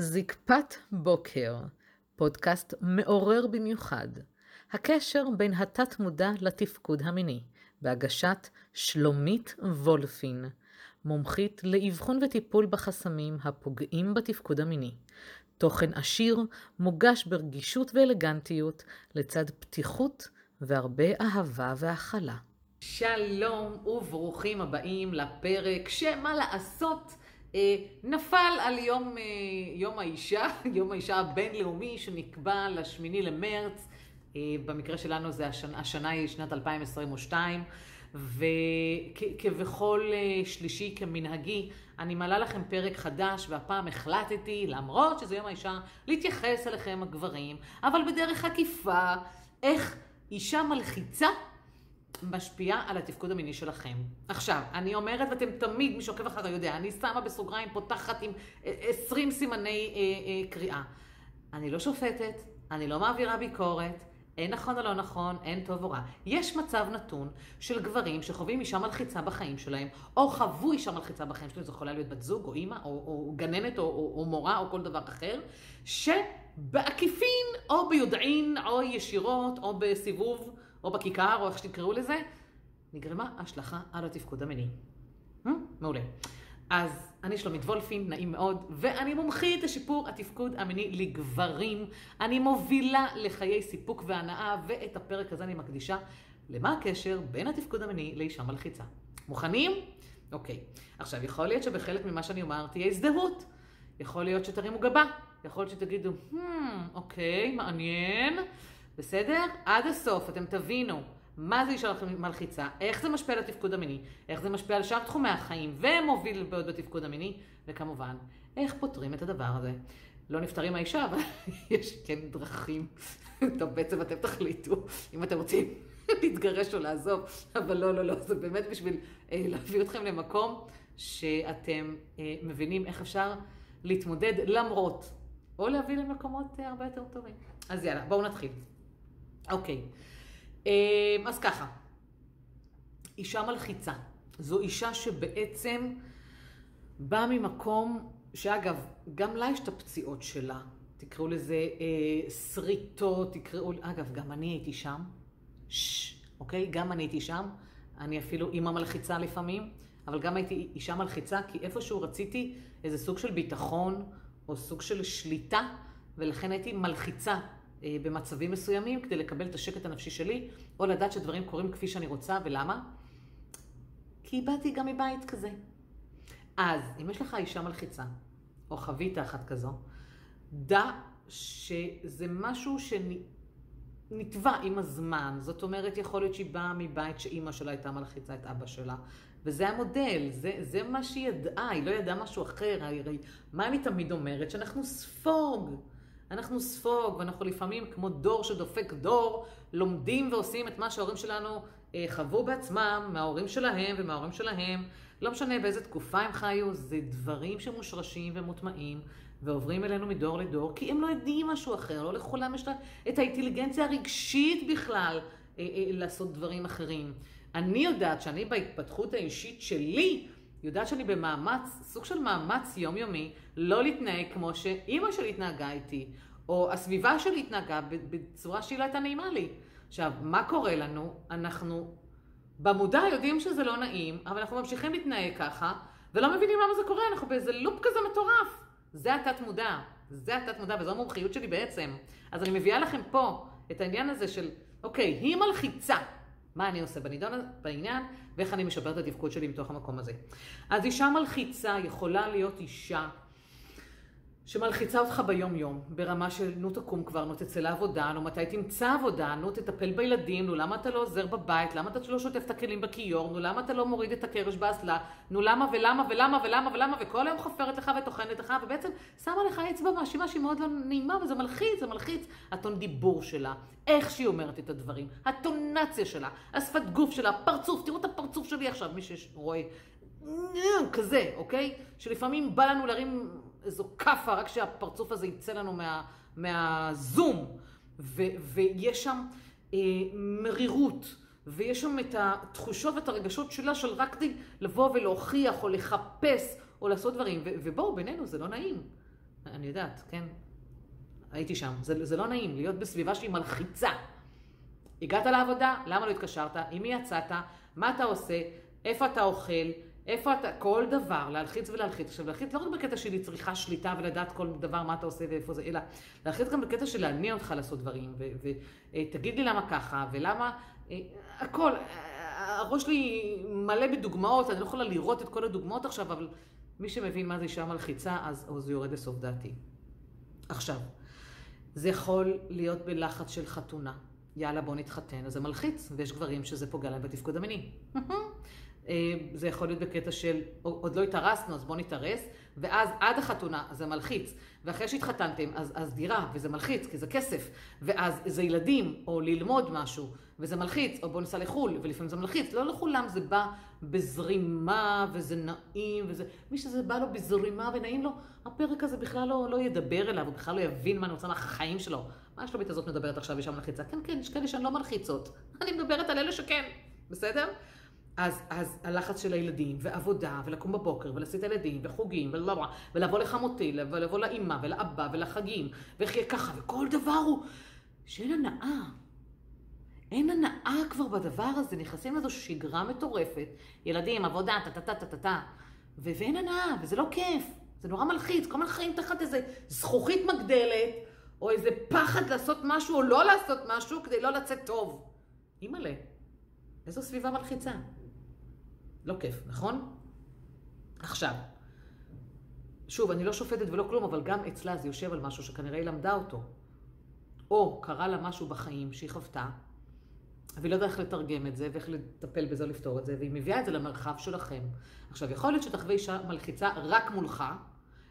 זקפת בוקר, פודקאסט מעורר במיוחד. הקשר בין התת-מודע לתפקוד המיני, בהגשת שלומית וולפין, מומחית לאבחון וטיפול בחסמים הפוגעים בתפקוד המיני. תוכן עשיר, מוגש ברגישות ואלגנטיות, לצד פתיחות והרבה אהבה והכלה. שלום וברוכים הבאים לפרק שמה לעשות נפל על יום, אה, יום האישה, יום האישה הבינלאומי שנקבע לשמיני למרץ, אה, במקרה שלנו זה השנה, השנה היא שנת 2022, וכבכל שלישי כמנהגי, אני מעלה לכם פרק חדש, והפעם החלטתי, למרות שזה יום האישה, להתייחס אליכם הגברים, אבל בדרך עקיפה, איך אישה מלחיצה משפיעה על התפקוד המיני שלכם. עכשיו, אני אומרת, ואתם תמיד, מי שעוקב אחרי יודע, אני שמה בסוגריים, פותחת עם 20 אה, סימני אה, אה, קריאה. אני לא שופטת, אני לא מעבירה ביקורת, אין נכון או לא נכון, אין טוב או רע. יש מצב נתון של גברים שחווים אישה מלחיצה בחיים שלהם, או חוו אישה מלחיצה בחיים שלהם, זו יכולה להיות בת זוג, או אימא, או, או גננת, או, או, או מורה, או כל דבר אחר, שבעקיפין, או ביודעין, או ישירות, או בסיבוב, או בכיכר, או איך שתקראו לזה, נגרמה השלכה על התפקוד המיני. Hmm? מעולה. אז אני שלומית וולפין, נעים מאוד, ואני מומחית לשיפור התפקוד המיני לגברים. אני מובילה לחיי סיפוק והנאה, ואת הפרק הזה אני מקדישה למה הקשר בין התפקוד המיני לאישה מלחיצה. מוכנים? אוקיי. עכשיו, יכול להיות שבחלק ממה שאני אומר תהיה הזדהות. יכול להיות שתרימו גבה. יכול להיות שתגידו, hmm, אוקיי, מעניין. בסדר? עד הסוף אתם תבינו מה זה אישה מלחיצה, איך זה משפיע על התפקוד המיני, איך זה משפיע על שאר תחומי החיים ומוביל לבעיות בתפקוד המיני, וכמובן, איך פותרים את הדבר הזה. לא נפטרים האישה, אבל יש כן דרכים. טוב, בעצם אתם תחליטו אם אתם רוצים להתגרש או לעזוב, אבל לא, לא, לא, זה באמת בשביל אה, להביא אתכם למקום שאתם אה, מבינים איך אפשר להתמודד למרות, או להביא למקומות אה, הרבה יותר טובים. אז יאללה, בואו נתחיל. אוקיי, אמ, אז ככה, אישה מלחיצה. זו אישה שבעצם באה ממקום, שאגב, גם לה יש את הפציעות שלה. תקראו לזה אה, שריטות, תקראו, אגב, גם אני הייתי שם. ששש, אוקיי? גם אני הייתי שם. אני אפילו אימא מלחיצה לפעמים, אבל גם הייתי אישה מלחיצה, כי איפשהו רציתי איזה סוג של ביטחון, או סוג של שליטה, ולכן הייתי מלחיצה במצבים מסוימים כדי לקבל את השקט הנפשי שלי, או לדעת שדברים קורים כפי שאני רוצה, ולמה? כי באתי גם מבית כזה. אז, אם יש לך אישה מלחיצה, או חווית אחת כזו, דע שזה משהו שנתבע עם הזמן. זאת אומרת, יכול להיות שהיא באה מבית שאימא שלה הייתה מלחיצה את אבא שלה. וזה המודל, זה, זה מה שהיא ידעה, היא לא ידעה משהו אחר. הרי מה אני תמיד אומרת? שאנחנו ספוג. אנחנו ספוג, ואנחנו לפעמים כמו דור שדופק דור, לומדים ועושים את מה שההורים שלנו אה, חוו בעצמם, מההורים שלהם ומההורים שלהם. לא משנה באיזה תקופה הם חיו, זה דברים שמושרשים ומוטמעים ועוברים אלינו מדור לדור, כי הם לא יודעים משהו אחר, לא לכולם יש את האינטליגנציה הרגשית בכלל אה, אה, לעשות דברים אחרים. אני יודעת שאני בהתפתחות האישית שלי, יודעת שאני במאמץ, סוג של מאמץ יומיומי, לא להתנהג כמו שאימא שלי התנהגה איתי, או הסביבה שלי התנהגה בצורה שהיא לא הייתה נעימה לי. עכשיו, מה קורה לנו? אנחנו במודע יודעים שזה לא נעים, אבל אנחנו ממשיכים להתנהג ככה, ולא מבינים למה זה קורה, אנחנו באיזה לופ כזה מטורף. זה התת מודע, זה התת מודע, וזו המומחיות שלי בעצם. אז אני מביאה לכם פה את העניין הזה של, אוקיי, היא מלחיצה. מה אני עושה בנידון, בעניין, ואיך אני משפר את התפקוד שלי מתוך המקום הזה. אז אישה מלחיצה יכולה להיות אישה שמלחיצה אותך ביום-יום, ברמה של נו תקום כבר, נו תצא לעבודה, נו מתי תמצא עבודה, נו תטפל בילדים, נו למה אתה לא עוזר בבית, למה אתה לא שוטף את הכלים בכיור, נו למה אתה לא מוריד את הקרש באסלה, נו למה ולמה ולמה ולמה ולמה, וכל היום חופרת לך וטוחנת לך, ובעצם שמה לך אצבע מאשימה שהיא מאוד לא נעימה, וזה מלחיץ, זה מלחיץ. הטון דיבור שלה, איך שהיא אומרת את הדברים, הטונציה שלה, השפת גוף שלה, הפרצוף, תראו את הפרצוף שלי עכשיו, מי שרואה, כזה, אוקיי? שלפעמים בא לנו להרים איזו כאפה, רק שהפרצוף הזה יצא לנו מה, מהזום. ו, ויש שם אה, מרירות, ויש שם את התחושות ואת הרגשות שלה של רק כדי לבוא ולהוכיח או לחפש או לעשות דברים. ו, ובואו, בינינו, זה לא נעים. אני יודעת, כן? הייתי שם. זה, זה לא נעים, להיות בסביבה שהיא מלחיצה. הגעת לעבודה, למה לא התקשרת? עם מי יצאת? מה אתה עושה? איפה אתה אוכל? איפה אתה, כל דבר, להלחיץ ולהלחיץ. עכשיו, להלחיץ לא רק בקטע שלי צריכה שליטה ולדעת כל דבר מה אתה עושה ואיפה זה, אלא להלחיץ גם בקטע של להניע אותך לעשות דברים, ותגיד לי למה ככה, ולמה, אה, הכל. הראש שלי מלא בדוגמאות, אני לא יכולה לראות את כל הדוגמאות עכשיו, אבל מי שמבין מה זה אישה מלחיצה, אז, הוא יורד לסוף דעתי. עכשיו, זה יכול להיות בלחץ של חתונה. יאללה, בוא נתחתן, אז זה מלחיץ, ויש גברים שזה פוגע להם בתפקוד המיני. אה, זה יכול להיות בקטע של, עוד לא התארסנו, אז בוא נתארס, ואז עד החתונה, זה מלחיץ. ואחרי שהתחתנתם, אז, אז דירה, וזה מלחיץ, כי זה כסף. ואז זה ילדים, או ללמוד משהו, וזה מלחיץ, או בוא ניסע לחו"ל, ולפעמים זה מלחיץ. לא לכולם זה בא בזרימה, וזה נעים, וזה... מי שזה בא לו בזרימה ונעים לו, הפרק הזה בכלל לא, לא ידבר אליו, הוא בכלל לא יבין מה אני רוצה מהחיים שלו. מה השלומית הזאת מדברת עכשיו, אישה מלחיצה? כן, כן, יש כאלה שהן לא מלחיצות. אני מדברת על אלה שכן, בסדר? אז, אז הלחץ של הילדים, ועבודה, ולקום בבוקר, ולשאת הילדים, וחוגים, ולבוא, ולבוא לחמותי, ולבוא לאימא, ולאבא, ולחגים, ואיך ככה, וכל דבר הוא... שאין הנאה. אין הנאה כבר בדבר הזה, נכנסים לאיזו שגרה מטורפת, ילדים, עבודה, טה-טה-טה-טה-טה, ואין הנאה, וזה לא כיף, זה נורא מלחיץ, כל הזמן חיים תחת איזה זכוכית מגדלת, או איזה פחד לעשות משהו או לא לעשות משהו כדי לא לצאת טוב. אימא'לה, איזו סביבה מלחיצה. לא כיף, נכון? עכשיו, שוב, אני לא שופטת ולא כלום, אבל גם אצלה זה יושב על משהו שכנראה היא למדה אותו. או קרה לה משהו בחיים שהיא חוותה, והיא לא יודעת איך לתרגם את זה, ואיך לטפל בזה לפתור את זה, והיא מביאה את זה למרחב שלכם. עכשיו, יכול להיות שתחווה אישה מלחיצה רק מולך,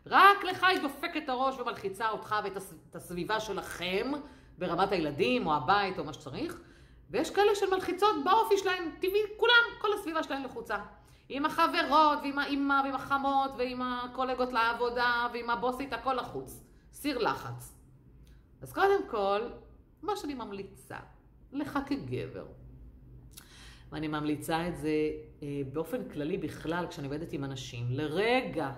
רק לך היא דופקת את הראש ומלחיצה אותך ואת הסביבה שלכם, ברמת הילדים או הבית או מה שצריך, ויש כאלה של מלחיצות באופי שלהם, טבעי, כולם, כל הסביבה שלהם לחוצה. עם החברות, ועם האימא, ועם החמות, ועם הקולגות לעבודה, ועם הבוסית, הכל לחוץ. סיר לחץ. אז קודם כל, מה שאני ממליצה, לך כגבר. ואני ממליצה את זה אה, באופן כללי בכלל, כשאני עובדת עם אנשים, לרגע.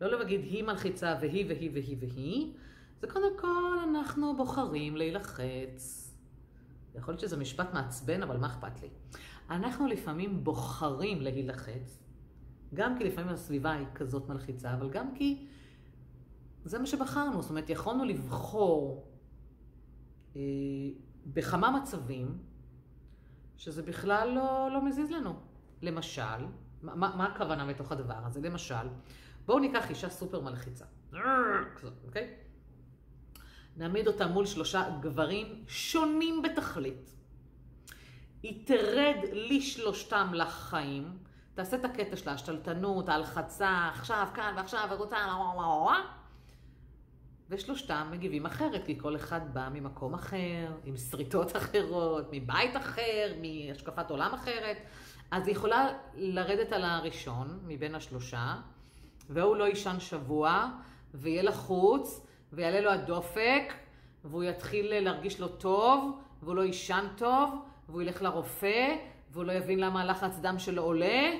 לא להגיד היא מלחיצה והיא והיא והיא והיא, זה קודם כל אנחנו בוחרים להילחץ. יכול להיות שזה משפט מעצבן, אבל מה אכפת לי? אנחנו לפעמים בוחרים להילחץ, גם כי לפעמים הסביבה היא כזאת מלחיצה, אבל גם כי זה מה שבחרנו. זאת אומרת, יכולנו לבחור אה, בכמה מצבים שזה בכלל לא, לא מזיז לנו. למשל, מה, מה הכוונה מתוך הדבר הזה? למשל, בואו ניקח אישה סופר מלחיצה. אוקיי? נעמיד אותה מול שלושה גברים שונים בתכלית. היא תרד לשלושתם לחיים, תעשה את הקטע של ההשתלטנות, ההלחצה, עכשיו, כאן ועכשיו, ורוצה, ושלושתם מגיבים אחרת, כי כל אחד בא ממקום אחר, עם שריטות אחרות, מבית אחר, מהשקפת עולם אחרת. אז היא יכולה לרדת על הראשון מבין השלושה, והוא לא יישן שבוע, ויהיה לחוץ, ויעלה לו הדופק, והוא יתחיל להרגיש לו טוב, והוא לא יישן טוב, והוא ילך לרופא, והוא לא יבין למה הלחץ דם שלו עולה,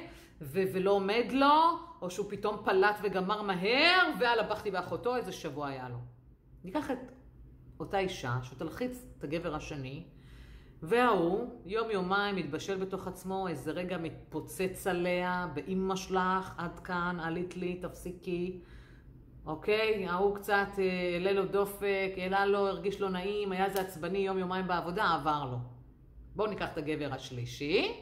ו- ולא עומד לו, או שהוא פתאום פלט וגמר מהר, ואללה בכתי באחותו, איזה שבוע היה לו. ניקח את אותה אישה שתלחיץ את הגבר השני, וההוא, יום יומיים מתבשל בתוך עצמו, איזה רגע מתפוצץ עליה, באימא שלך, עד כאן, עלית לי, תפסיקי. אוקיי? ההוא קצת אה, העלה לו דופק, העלה לו, הרגיש לו נעים, היה זה עצבני יום יומיים בעבודה, עבר לו. בואו ניקח את הגבר השלישי.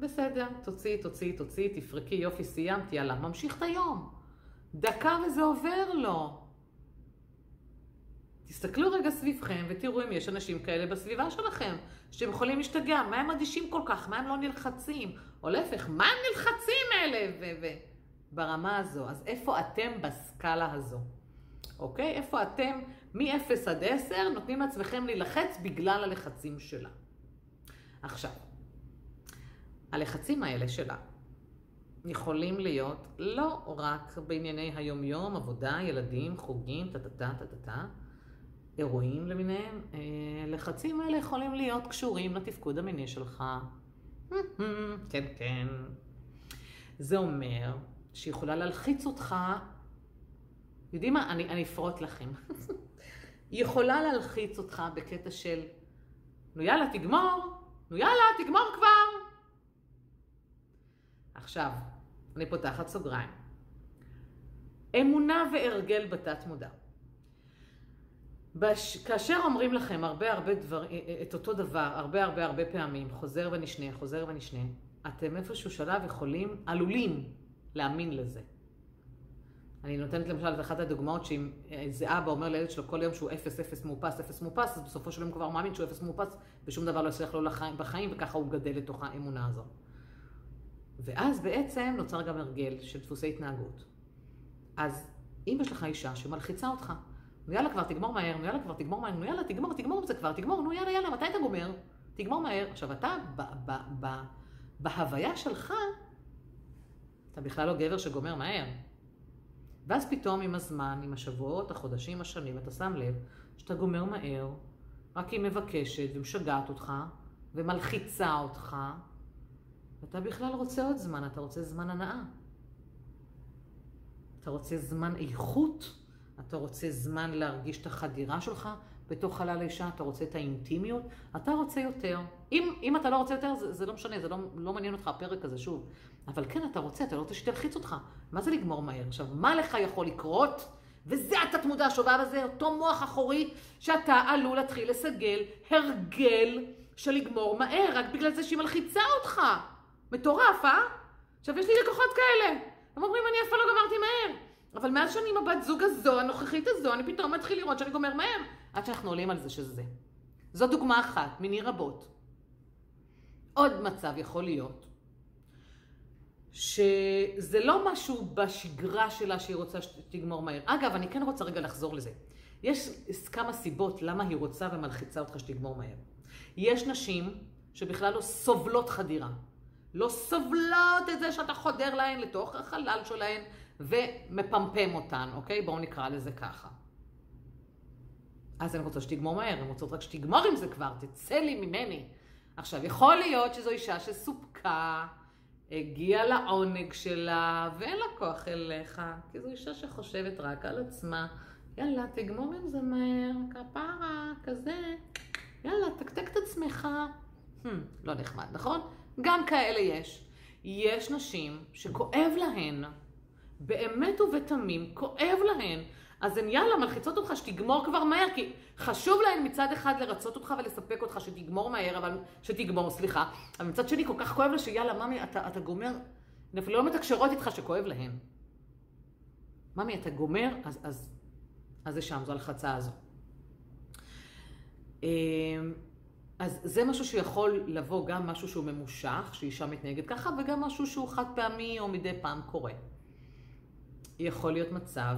בסדר, תוציאי, תוציאי, תוציאי, תפרקי, יופי, סיימת, יאללה, ממשיך את היום. דקה וזה עובר לו. תסתכלו רגע סביבכם ותראו אם יש אנשים כאלה בסביבה שלכם, שהם יכולים להשתגע, מה הם אדישים כל כך, מה הם לא נלחצים, או להפך, מה הם נלחצים אלה, ו... ו- ברמה הזו. אז איפה אתם בסקאלה הזו? אוקיי? איפה אתם מ-0 עד 10 נותנים לעצמכם להילחץ בגלל הלחצים שלה. עכשיו, הלחצים האלה שלה יכולים להיות לא רק בענייני היומיום, עבודה, ילדים, חוגים, טה-טה-טה, טה-טה-טה, אירועים למיניהם. אה, לחצים האלה יכולים להיות קשורים לתפקוד המיני שלך. כן, כן. זה אומר שיכולה להלחיץ אותך יודעים מה? אני, אני אפרוט לכם. היא יכולה להלחיץ אותך בקטע של, נו יאללה, תגמור, נו יאללה, תגמור כבר. עכשיו, אני פותחת סוגריים. אמונה והרגל בתת מודע. בש... כאשר אומרים לכם הרבה הרבה דבר, אה, אה, את אותו דבר, הרבה הרבה הרבה פעמים, חוזר ונשנה, חוזר ונשנה, אתם איפשהו שלב יכולים, עלולים להאמין לזה. אני נותנת למשל את אחת הדוגמאות שאם איזה אבא אומר לילד שלו כל יום שהוא אפס אפס מאופס אפס מאופס, אז בסופו של יום כבר מאמין שהוא אפס מאופס ושום דבר לא יצליח לו לחיים, בחיים וככה הוא גדל לתוך האמונה הזו. ואז בעצם נוצר גם הרגל של דפוסי התנהגות. אז אם יש לך אישה שמלחיצה אותך, נו יאללה כבר תגמור מהר, נו יאללה כבר תגמור מהר, נו יאללה תגמור, תגמור עם זה כבר, תגמור, נו יאללה יאללה, מתי אתה גומר? תגמור מהר. עכשיו אתה, ב, ב, ב, בהוויה שלך, אתה בכלל לא גבר שגומר מהר. ואז פתאום עם הזמן, עם השבועות, החודשים, השנים, אתה שם לב שאתה גומר מהר, רק היא מבקשת ומשגעת אותך ומלחיצה אותך, ואתה בכלל רוצה עוד זמן, אתה רוצה זמן הנאה. אתה רוצה זמן איכות, אתה רוצה זמן להרגיש את החדירה שלך בתוך חלל האישה, אתה רוצה את האינטימיות, אתה רוצה יותר. אם, אם אתה לא רוצה יותר, זה, זה לא משנה, זה לא, לא מעניין אותך הפרק הזה, שוב. אבל כן, אתה רוצה, אתה לא רוצה שתלחיץ אותך. מה זה לגמור מהר? עכשיו, מה לך יכול לקרות? וזה התת מודע השובב הזה, אותו מוח אחורי, שאתה עלול להתחיל לסגל הרגל של לגמור מהר, רק בגלל זה שהיא מלחיצה אותך. מטורף, אה? עכשיו, יש לי לקוחות כאלה. הם אומרים, אני אף פעם לא גמרתי מהר. אבל מאז שאני עם הבת זוג הזו, הנוכחית הזו, אני פתאום מתחיל לראות שאני גומר מהר. עד שאנחנו עולים על זה שזה זה. זו דוגמה אחת, מיני רבות. עוד מצב יכול להיות, שזה לא משהו בשגרה שלה שהיא רוצה שתגמור מהר. אגב, אני כן רוצה רגע לחזור לזה. יש כמה סיבות למה היא רוצה ומלחיצה אותך שתגמור מהר. יש נשים שבכלל לא סובלות חדירה. לא סובלות את זה שאתה חודר להן לתוך החלל שלהן ומפמפם אותן, אוקיי? בואו נקרא לזה ככה. אז הן רוצות שתגמור מהר, הן רוצות רק שתגמור עם זה כבר, תצא לי ממני. עכשיו, יכול להיות שזו אישה שסופקה, הגיעה לעונג שלה, ואין לה כוח אליך, כי זו אישה שחושבת רק על עצמה. יאללה, תגמור עם זה מהר, כפרה, כזה. יאללה, תקתק את עצמך. Hmm, לא נחמד, נכון? גם כאלה יש. יש נשים שכואב להן, באמת ובתמים, כואב להן. אז הן יאללה, מלחיצות אותך שתגמור כבר מהר, כי חשוב להן מצד אחד לרצות אותך ולספק אותך שתגמור מהר, אבל שתגמור, סליחה. אבל מצד שני כל כך כואב לה שיאללה, ממי, אתה, אתה גומר, הן אפילו לא מתקשרות איתך שכואב להן. ממי, אתה גומר, אז, אז, אז זה שם, זו הלחצה הזו. אמ, אז זה משהו שיכול לבוא גם משהו שהוא ממושך, שאישה מתנהגת ככה, וגם משהו שהוא חד פעמי או מדי פעם קורה. יכול להיות מצב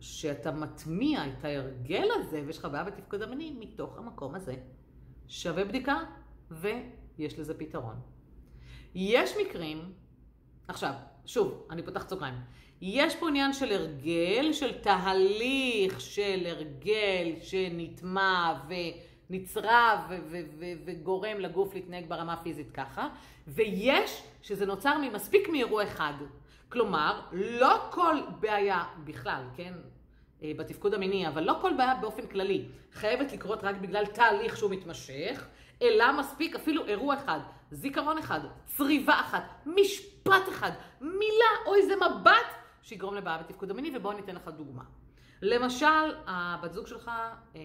שאתה מטמיע את ההרגל הזה, ויש לך בעיה בתפקוד המיני, מתוך המקום הזה. שווה בדיקה, ויש לזה פתרון. יש מקרים, עכשיו, שוב, אני פותחת סוגריים. יש פה עניין של הרגל, של תהליך של הרגל שנטמע ונצרב וגורם לגוף להתנהג ברמה הפיזית ככה, ויש שזה נוצר ממספיק מאירוע אחד. כלומר, לא כל בעיה בכלל, כן, אה, בתפקוד המיני, אבל לא כל בעיה באופן כללי חייבת לקרות רק בגלל תהליך שהוא מתמשך, אלא מספיק אפילו אירוע אחד, זיכרון אחד, צריבה אחת, משפט אחד, מילה או איזה מבט שיגרום לבעיה בתפקוד המיני, ובואו ניתן לך דוגמה. למשל, הבת זוג שלך אה,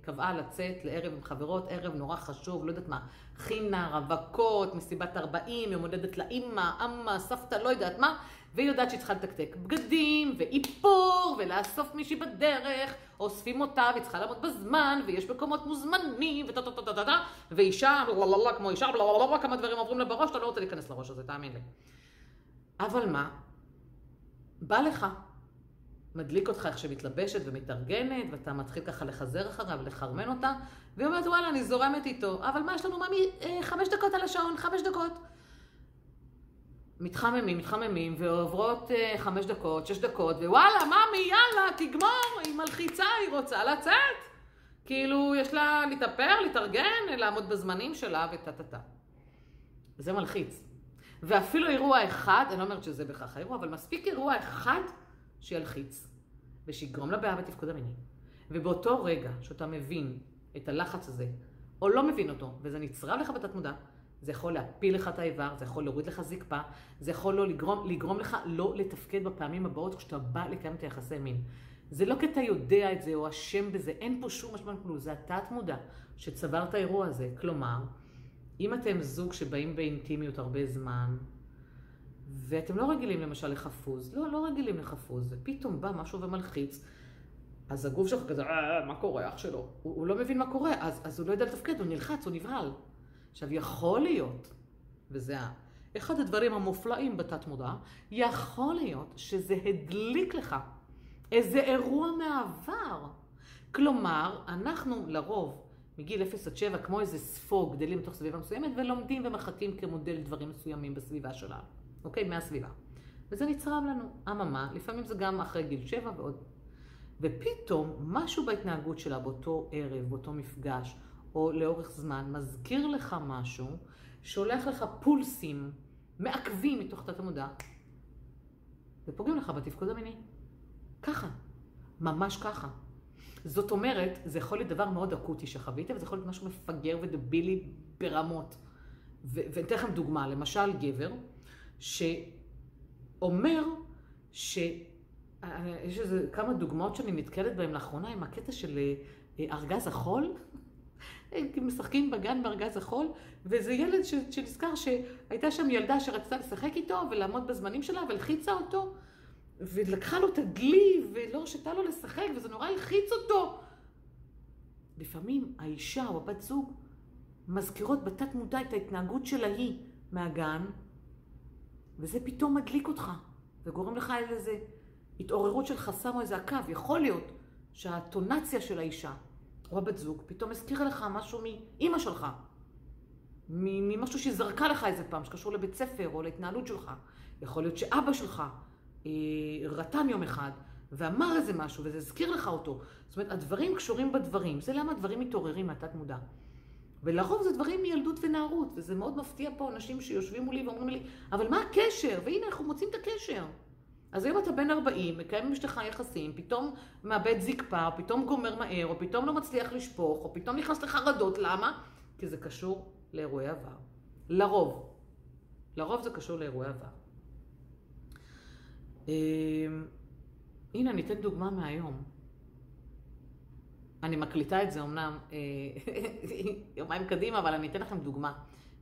קבעה לצאת לערב עם חברות, ערב נורא חשוב, לא יודעת מה, חינה, רווקות, מסיבת 40, יום הולדת לאימא, אמה, סבתא, לא יודעת מה, והיא יודעת שהיא צריכה לתקתק בגדים, ואיפור, ולאסוף מישהי בדרך, אוספים אותה, והיא צריכה לעמוד בזמן, ויש מקומות מוזמנים, וטה טה טה טה טה, ואישה, כמו אישה, כמה דברים עוברים לה בראש, אתה לא רוצה להיכנס לראש הזה, תאמין לי. אבל מה? בא לך. מדליק אותך איך שמתלבשת ומתארגנת, ואתה מתחיל ככה לחזר אחריו, לחרמן אותה, והיא אומרת, וואלה, אני זורמת איתו, אבל מה יש לנו, ממי, אה, חמש דקות על השעון, חמש דקות. מתחממים, מתחממים, ועוברות אה, חמש דקות, שש דקות, ווואלה, ממי, יאללה, תגמור, היא מלחיצה, היא רוצה לצאת. כאילו, יש לה להתאפר, להתארגן, לעמוד בזמנים שלה וטה טה טה. זה מלחיץ. ואפילו אירוע אחד, אני לא אומרת שזה בכך האירוע, אבל מספיק אירוע אחד שילחיץ. ושיגרום לבעיה בתפקוד המיני. ובאותו רגע שאתה מבין את הלחץ הזה, או לא מבין אותו, וזה נצרב לך בתת מודע, זה יכול להפיל לך את האיבר, זה יכול להוריד לך זקפה, זה יכול לא לגרום, לגרום לך לא לתפקד בפעמים הבאות כשאתה בא לקיים את היחסי מין. זה לא כי אתה יודע את זה או אשם בזה, אין פה שום משמעות כלום, זה התת מודע שצבר את האירוע הזה. כלומר, אם אתם זוג שבאים באינטימיות הרבה זמן, ואתם לא רגילים למשל לחפוז, לא, לא רגילים לחפוז, ופתאום בא משהו ומלחיץ, אז הגוף שלך כזה, אה, מה קורה, אח שלו? הוא, הוא לא מבין מה קורה, אז, אז הוא לא יודע לתפקד, הוא נלחץ, הוא נבהל. עכשיו, יכול להיות, וזה אחד הדברים המופלאים בתת מודע, יכול להיות שזה הדליק לך איזה אירוע מהעבר. כלומר, אנחנו לרוב, מגיל 0 עד 7, כמו איזה ספוג, גדלים בתוך סביבה מסוימת, ולומדים ומחטאים כמודל דברים מסוימים בסביבה שלנו, אוקיי? מהסביבה. וזה נצרב לנו. אממה, לפעמים זה גם אחרי גיל 7 ועוד. ופתאום משהו בהתנהגות שלה באותו ערב, באותו מפגש, או לאורך זמן, מזכיר לך משהו, שולח לך פולסים מעכבים מתוך תת המודע, ופוגעים לך בתפקוד המיני. ככה. ממש ככה. זאת אומרת, זה יכול להיות דבר מאוד אקוטי שחווית, וזה יכול להיות משהו מפגר ודבילי ברמות. ואני אתן לכם דוגמה, למשל גבר, שאומר ש... יש איזה כמה דוגמאות שאני נתקלת בהן לאחרונה עם הקטע של אה, ארגז החול. משחקים בגן בארגז החול, ואיזה ילד ש... שנזכר שהייתה שם ילדה שרצתה לשחק איתו ולעמוד בזמנים שלה, והלחיצה אותו, ולקחה לו את הדלי, ולא הרשתה לו לשחק, וזה נורא הלחיץ אותו. לפעמים האישה או הבת זוג מזכירות בתת מודע את ההתנהגות של ההיא מהגן, וזה פתאום מדליק אותך, וגורם לך איזה התעוררות של חסם או איזה עקב. יכול להיות שהטונציה של האישה או הבת זוג פתאום הזכירה לך משהו מאימא שלך, ממשהו שהיא זרקה לך איזה פעם, שקשור לבית ספר או להתנהלות שלך. יכול להיות שאבא שלך אה, רתם יום אחד ואמר איזה משהו וזה הזכיר לך אותו. זאת אומרת, הדברים קשורים בדברים. זה למה הדברים מתעוררים מהתת מודע. ולרוב זה דברים מילדות ונערות, וזה מאוד מפתיע פה אנשים שיושבים מולי ואומרים לי, אבל מה הקשר? והנה, אנחנו מוצאים את הקשר. אז אם אתה בן 40, מקיים עם אשתך יחסים, פתאום מאבד זקפה, או פתאום גומר מהר, או פתאום לא מצליח לשפוך, או פתאום נכנס לחרדות, למה? כי זה קשור לאירועי עבר. לרוב. לרוב זה קשור לאירועי עבר. אמ, הנה, אני אתן דוגמה מהיום. אני מקליטה את זה אמנם אה, יומיים קדימה, אבל אני אתן לכם דוגמה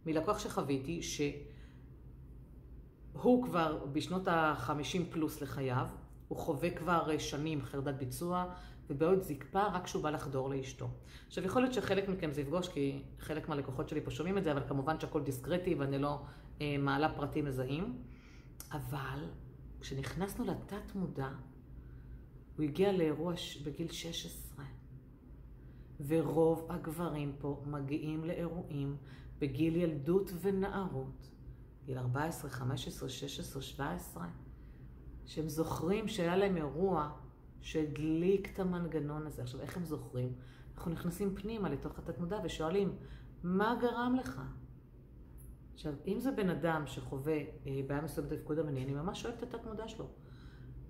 מלקוח שחוויתי, שהוא כבר בשנות ה-50 פלוס לחייו, הוא חווה כבר שנים חרדת ביצוע, ובעוד זקפה רק כשהוא בא לחדור לאשתו. עכשיו, יכול להיות שחלק מכם זה יפגוש, כי חלק מהלקוחות שלי פה שומעים את זה, אבל כמובן שהכל דיסקרטי ואני לא אה, מעלה פרטים מזהים. אבל כשנכנסנו לתת מודע, הוא הגיע לאירוע בגיל 16. ורוב הגברים פה מגיעים לאירועים בגיל ילדות ונערות, גיל 14, 15, 16, 17, שהם זוכרים שהיה להם אירוע שהדליק את המנגנון הזה. עכשיו, איך הם זוכרים? אנחנו נכנסים פנימה לתוך התת מודע ושואלים, מה גרם לך? עכשיו, אם זה בן אדם שחווה אה, בעיה מסוימת בתפקוד המיני, אני ממש שואלת את התת מודע שלו.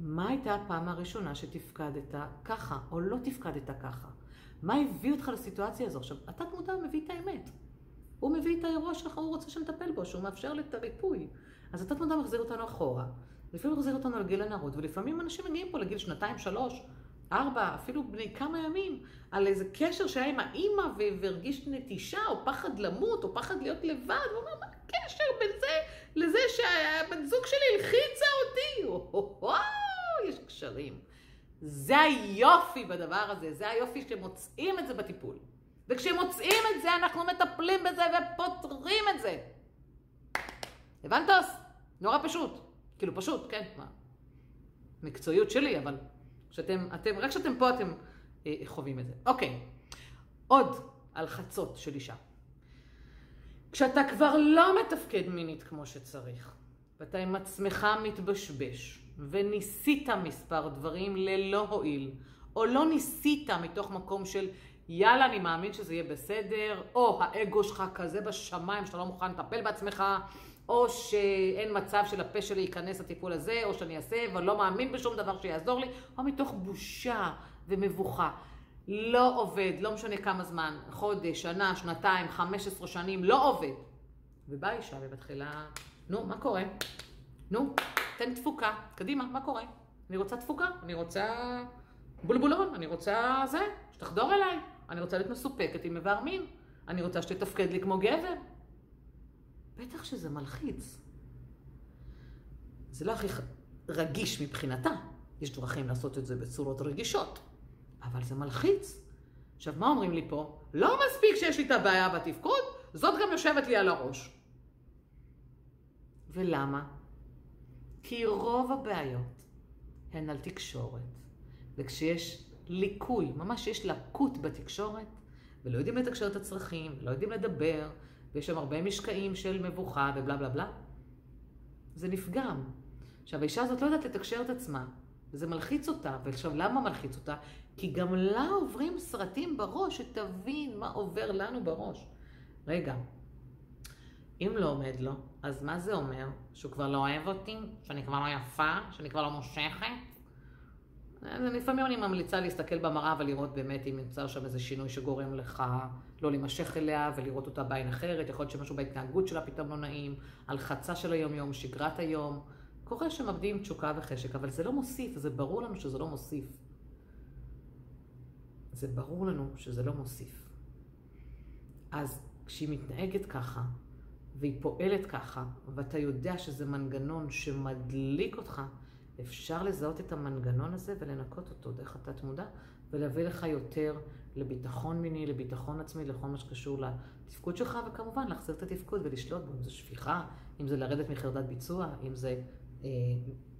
מה הייתה הפעם הראשונה שתפקדת ככה, או לא תפקדת ככה? מה הביא אותך לסיטואציה הזו? עכשיו, התת מודע מביא את האמת. הוא מביא את האירוע שלך, הוא רוצה שנטפל בו, שהוא מאפשר את הריפוי. אז התת מודע מחזיר אותנו אחורה, לפעמים מחזיר אותנו לגיל הנערות, ולפעמים אנשים מגיעים פה לגיל שנתיים, שלוש, ארבע, אפילו בני כמה ימים, על איזה קשר שהיה עם האימא והרגיש נטישה, או פחד למות, או פחד להיות לבד, הוא אומר, מה הקשר בין זה לזה שהבת זוג שלי הלחיצה אותי? וואו, יש קשרים. זה היופי בדבר הזה, זה היופי שמוצאים את זה בטיפול. וכשמוצאים את זה, אנחנו מטפלים בזה ופותרים את זה. הבנת? נורא פשוט. כאילו פשוט, כן, מה? מקצועיות שלי, אבל שאתם, אתם, רק כשאתם פה אתם אה, חווים את זה. אוקיי, עוד על חצות של אישה. כשאתה כבר לא מתפקד מינית כמו שצריך, ואתה עם עצמך מתבשבש, וניסית מספר דברים ללא הועיל, או לא ניסית מתוך מקום של יאללה, אני מאמין שזה יהיה בסדר, או האגו שלך כזה בשמיים שאתה לא מוכן לטפל בעצמך, או שאין מצב שלפה שלי ייכנס לטיפול הזה, או שאני אעשה, ואני לא מאמין בשום דבר שיעזור לי, או מתוך בושה ומבוכה. לא עובד, לא משנה כמה זמן, חודש, שנה, שנתיים, חמש עשרה שנים, לא עובד. ובאה אישה ומתחילה, נו, מה קורה? נו, תן תפוקה, קדימה, מה קורה? אני רוצה תפוקה, אני רוצה בולבולון, אני רוצה זה, שתחדור אליי, אני רוצה להיות מסופקת עם איבר מין, אני רוצה שתתפקד לי כמו גבר. בטח שזה מלחיץ. זה לא הכי רגיש מבחינתה, יש דרכים לעשות את זה בצורות רגישות, אבל זה מלחיץ. עכשיו, מה אומרים לי פה? לא מספיק שיש לי את הבעיה בתפקוד, זאת גם יושבת לי על הראש. ולמה? כי רוב הבעיות הן על תקשורת. וכשיש ליקוי, ממש יש לקות בתקשורת, ולא יודעים לתקשר את הצרכים, לא יודעים לדבר, ויש שם הרבה משקעים של מבוכה ובלה בלה בלה, זה נפגם. עכשיו, האישה הזאת לא יודעת לתקשר את עצמה, וזה מלחיץ אותה. ועכשיו, למה מלחיץ אותה? כי גם לה עוברים סרטים בראש, שתבין מה עובר לנו בראש. רגע, אם לא עומד לו, אז מה זה אומר? שהוא כבר לא אוהב אותי? שאני כבר לא יפה? שאני כבר לא מושכת? לפעמים אני ממליצה להסתכל במראה ולראות באמת אם נמצא שם איזה שינוי שגורם לך לא להימשך אליה ולראות אותה בעין אחרת. יכול להיות שמשהו בהתנהגות שלה פתאום לא נעים, הלחצה של היום-יום, שגרת היום. קורה שמאבדים תשוקה וחשק, אבל זה לא מוסיף, זה ברור לנו שזה לא מוסיף. זה ברור לנו שזה לא מוסיף. אז כשהיא מתנהגת ככה, והיא פועלת ככה, ואתה יודע שזה מנגנון שמדליק אותך, אפשר לזהות את המנגנון הזה ולנקות אותו דרך התת מודע, ולהביא לך יותר לביטחון מיני, לביטחון עצמי, לכל מה שקשור לתפקוד שלך, וכמובן להחזיר את התפקוד ולשלוט בו, אם זה שפיכה, אם זה לרדת מחרדת ביצוע, אם זה אה,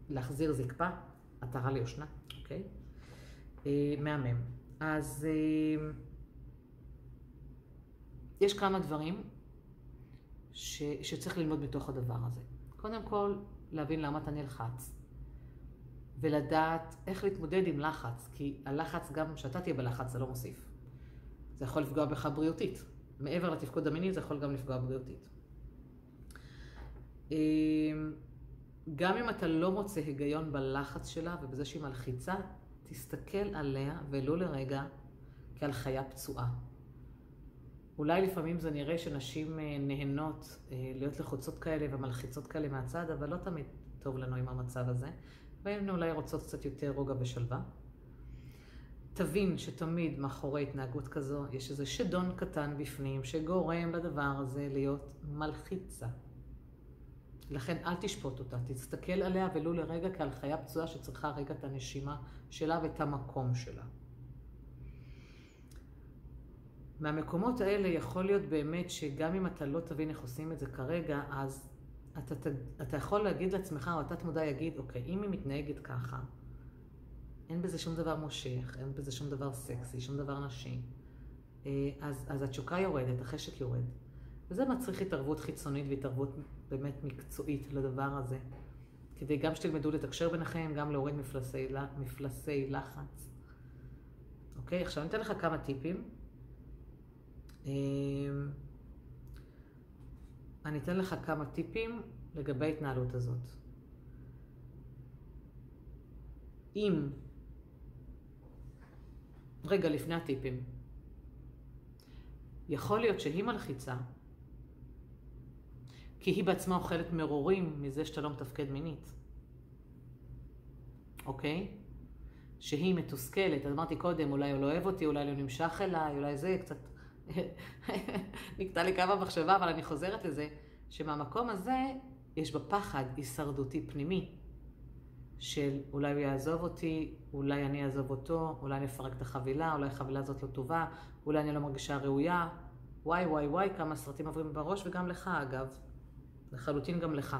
להחזיר זקפה, עטרה ליושנה, אוקיי? אה, מהמם. אז אה, יש כמה דברים ש, שצריך ללמוד מתוך הדבר הזה. קודם כל, להבין למה אתה נלחץ. ולדעת איך להתמודד עם לחץ, כי הלחץ, גם כשאתה תהיה בלחץ, זה לא מוסיף. זה יכול לפגוע בך בריאותית. מעבר לתפקוד המיני, זה יכול גם לפגוע בריאותית. אמ, גם אם אתה לא מוצא היגיון בלחץ שלה ובזה שהיא מלחיצה, תסתכל עליה, ולו לרגע, כעל חיה פצועה. אולי לפעמים זה נראה שנשים אה, נהנות אה, להיות לחוצות כאלה ומלחיצות כאלה מהצד, אבל לא תמיד טוב לנו עם המצב הזה. והן אולי רוצות קצת יותר רוגע ושלווה. תבין שתמיד מאחורי התנהגות כזו יש איזה שדון קטן בפנים שגורם לדבר הזה להיות מלחיצה. לכן אל תשפוט אותה, תסתכל עליה ולו לרגע כעל חיה פצועה שצריכה רגע את הנשימה שלה ואת המקום שלה. מהמקומות האלה יכול להיות באמת שגם אם אתה לא תבין איך עושים את זה כרגע, אז אתה, אתה, אתה יכול להגיד לעצמך, או התת מודע יגיד, אוקיי, אם היא מתנהגת ככה, אין בזה שום דבר מושך, אין בזה שום דבר סקסי, שום דבר נשי, אה, אז, אז התשוקה יורדת, החשק יורד. וזה מצריך התערבות חיצונית והתערבות באמת מקצועית לדבר הזה. כדי גם שתלמדו לתקשר ביניכם, גם להוריד מפלסי, מפלסי לחץ. אוקיי, עכשיו אני אתן לך כמה טיפים. אה, אני אתן לך כמה טיפים לגבי ההתנהלות הזאת. אם, רגע לפני הטיפים, יכול להיות שהיא מלחיצה, כי היא בעצמה אוכלת מרורים מזה שאתה לא מתפקד מינית. אוקיי? שהיא מתוסכלת. אז אמרתי קודם, אולי הוא לא אוהב אותי, אולי לא נמשך אליי, אולי זה קצת נקטע לי קו המחשבה, אבל אני חוזרת לזה, שמהמקום הזה יש בפחד הישרדותי פנימי, של אולי הוא יעזוב אותי, אולי אני אעזוב אותו, אולי אני אפרק את החבילה, אולי החבילה הזאת לא טובה, אולי אני לא מרגישה ראויה. וואי וואי וואי, כמה סרטים עוברים בראש, וגם לך אגב. לחלוטין גם לך.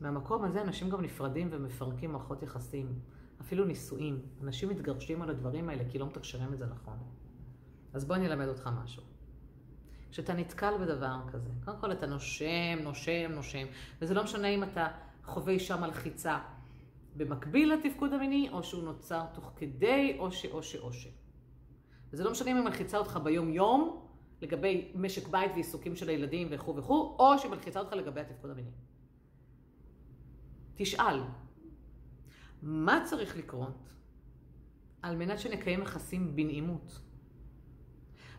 מהמקום הזה אנשים גם נפרדים ומפרקים מערכות יחסים, אפילו נישואים. אנשים מתגרשים על הדברים האלה כי לא מתקשרים את זה נכון. אז בוא אני אלמד אותך משהו. כשאתה נתקל בדבר כזה, קודם כל אתה נושם, נושם, נושם, וזה לא משנה אם אתה חווה אישה מלחיצה במקביל לתפקוד המיני, או שהוא נוצר תוך כדי, או ש, או ש, או ש. וזה לא משנה אם היא מלחיצה אותך ביום-יום, לגבי משק בית ועיסוקים של הילדים וכו' וכו', או שהיא מלחיצה אותך לגבי התפקוד המיני. תשאל, מה צריך לקרות על מנת שנקיים יחסים בנעימות?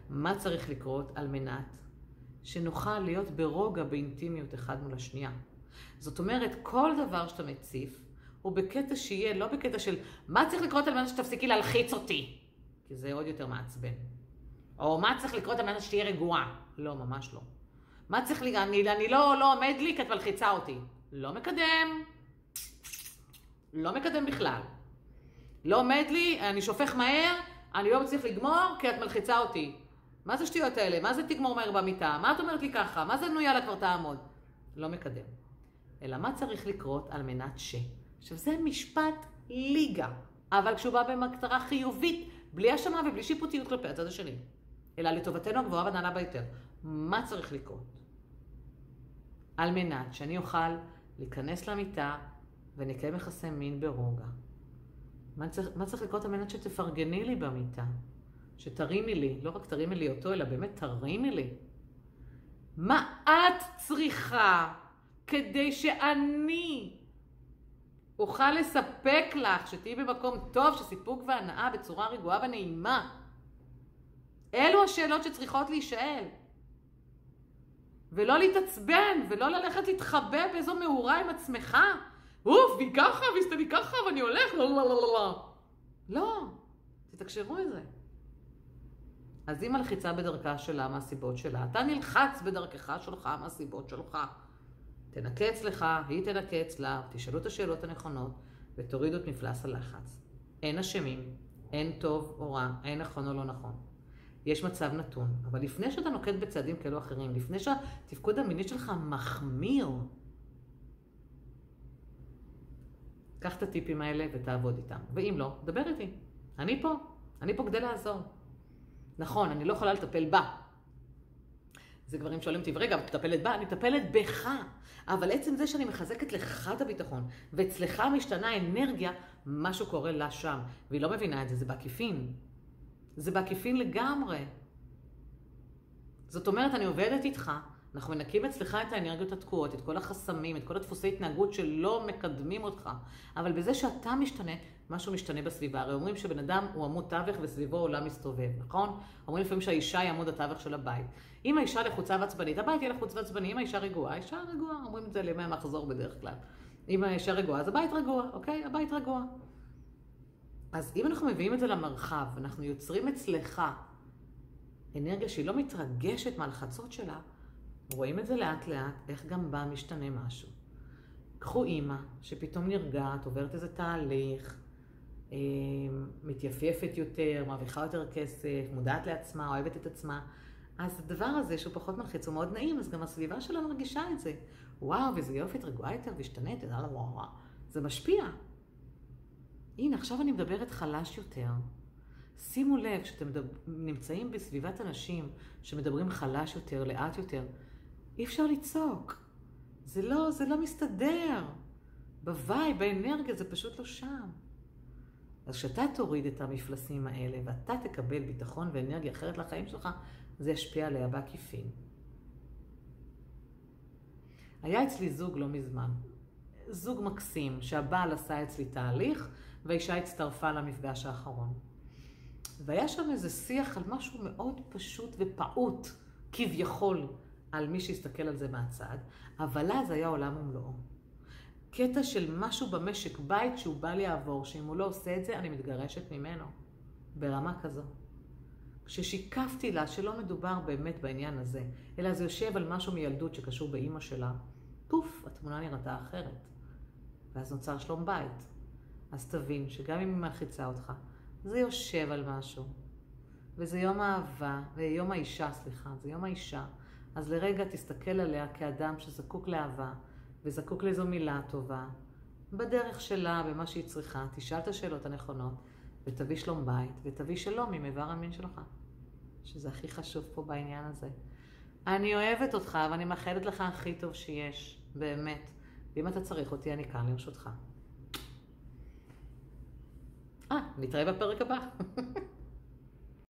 מה צריך לקרות על מנת שנוכל להיות ברוגע באינטימיות אחד מול השנייה? זאת אומרת, כל דבר שאתה מציף הוא בקטע שיהיה, לא בקטע של מה צריך לקרות על מנת שתפסיקי להלחיץ אותי, כי זה עוד יותר מעצבן. או מה צריך לקרות על מנת שתהיה רגועה. לא, ממש לא. מה צריך, לי, אני, אני לא, לא עומד לי כי את מלחיצה אותי. לא מקדם. לא מקדם בכלל. לא עומד לי, אני שופך מהר, אני לא מצליח לגמור כי את מלחיצה אותי. מה זה שטויות האלה? מה זה תגמור מהר במיטה? מה את אומרת לי ככה? מה זה נו יאללה כבר תעמוד? לא מקדם. אלא מה צריך לקרות על מנת ש... עכשיו זה משפט ליגה, אבל כשהוא בא במטרה חיובית, בלי האשמה ובלי שיפוטיות כלפי הצד השני, אלא לטובתנו הגבוהה והנעלה ביותר. מה צריך לקרות? על מנת שאני אוכל להיכנס למיטה ונקיים יחסי מין ברוגע. מה צריך, מה צריך לקרות על מנת שתפרגני לי במיטה? שתרימי לי, לא רק תרימי לי אותו, אלא באמת תרימי לי. מה את צריכה כדי שאני אוכל לספק לך, שתהיי במקום טוב, שסיפוק והנאה בצורה רגועה ונעימה? אלו השאלות שצריכות להישאל. ולא להתעצבן, ולא ללכת להתחבא באיזו מאורה עם עצמך. אוף, והיא ככה, והיא ככה, ואני הולך, לא, לא, לא, לא. לא, תתקשרו את זה. אז היא מלחיצה בדרכה שלה מהסיבות שלה, אתה נלחץ בדרכך שלך מהסיבות שלך. תנקה אצלך, היא תנקה אצלה, תשאלו את השאלות הנכונות ותורידו את מפלס הלחץ. אין אשמים, אין טוב או רע, אין נכון או לא נכון. יש מצב נתון, אבל לפני שאתה נוקט בצעדים כאלו או אחרים, לפני שהתפקוד המיני שלך מחמיר, קח את הטיפים האלה ותעבוד איתם. ואם לא, דבר איתי. אני פה, אני פה כדי לעזור. נכון, אני לא יכולה לטפל בה. זה גברים שואלים אותי, רגע, מטפלת בה? אני מטפלת בך. אבל עצם זה שאני מחזקת לך את הביטחון, ואצלך משתנה אנרגיה, משהו קורה לה שם. והיא לא מבינה את זה, זה בעקיפין. זה בעקיפין לגמרי. זאת אומרת, אני עובדת איתך, אנחנו מנקים אצלך את האנרגיות התקועות, את כל החסמים, את כל הדפוסי התנהגות שלא מקדמים אותך. אבל בזה שאתה משתנה, משהו משתנה בסביבה. הרי אומרים שבן אדם הוא עמוד תווך וסביבו עולם מסתובב, נכון? אומרים לפעמים שהאישה היא עמוד התווך של הבית. אם האישה לחוצה ועצבנית, הבית יהיה לחוץ ועצבני. אם האישה רגועה, האישה רגועה. אומרים את זה לימי המחזור בדרך כלל. אם האישה רגועה, אז הבית רגוע, אוקיי? הבית רגוע. אז אם אנחנו מביאים את זה למרחב, אנחנו יוצרים אצלך אנרגיה שהיא לא מתרגשת מהלחצות שלה, רואים את זה לאט לאט, איך גם בה משתנה משהו. קחו אימא שפתאום נרגעת, עוברת איזה תהליך, אה, מתייפייפת יותר, מרוויחה יותר כסף, מודעת לעצמה, אוהבת את עצמה. אז הדבר הזה שהוא פחות מלחיץ הוא מאוד נעים, אז גם הסביבה שלה מרגישה את זה. וואו, וזה יופי, רגועה יותר, והשתנית, זה משפיע. הנה, עכשיו אני מדברת חלש יותר. שימו לב, כשאתם נמצאים בסביבת אנשים שמדברים חלש יותר, לאט יותר, אי אפשר לצעוק. זה לא, זה לא מסתדר. ב vibe, באנרגיה, זה פשוט לא שם. אז כשאתה תוריד את המפלסים האלה ואתה תקבל ביטחון ואנרגיה אחרת לחיים שלך, זה ישפיע עליה בעקיפין. היה אצלי זוג לא מזמן, זוג מקסים, שהבעל עשה אצלי תהליך והאישה הצטרפה למפגש האחרון. והיה שם איזה שיח על משהו מאוד פשוט ופעוט, כביכול, על מי שיסתכל על זה מהצד, אבל אז היה עולם ומלואו. קטע של משהו במשק בית שהוא בא לי לעבור, שאם הוא לא עושה את זה, אני מתגרשת ממנו. ברמה כזו. כששיקפתי לה שלא מדובר באמת בעניין הזה, אלא זה יושב על משהו מילדות שקשור באימא שלה, פוף, התמונה נראתה אחרת. ואז נוצר שלום בית. אז תבין שגם אם היא מלחיצה אותך, זה יושב על משהו. וזה יום האהבה, ויום האישה, סליחה, זה יום האישה. אז לרגע תסתכל עליה כאדם שזקוק לאהבה, וזקוק לאיזו מילה טובה, בדרך שלה, במה שהיא צריכה, תשאל את השאלות הנכונות, ותביא שלום בית, ותביא שלום עם איבר המין שלך. שזה הכי חשוב פה בעניין הזה. אני אוהבת אותך, ואני מאחלת לך הכי טוב שיש, באמת. ואם אתה צריך אותי, אני כאן לרשותך. אה, נתראה בפרק הבא.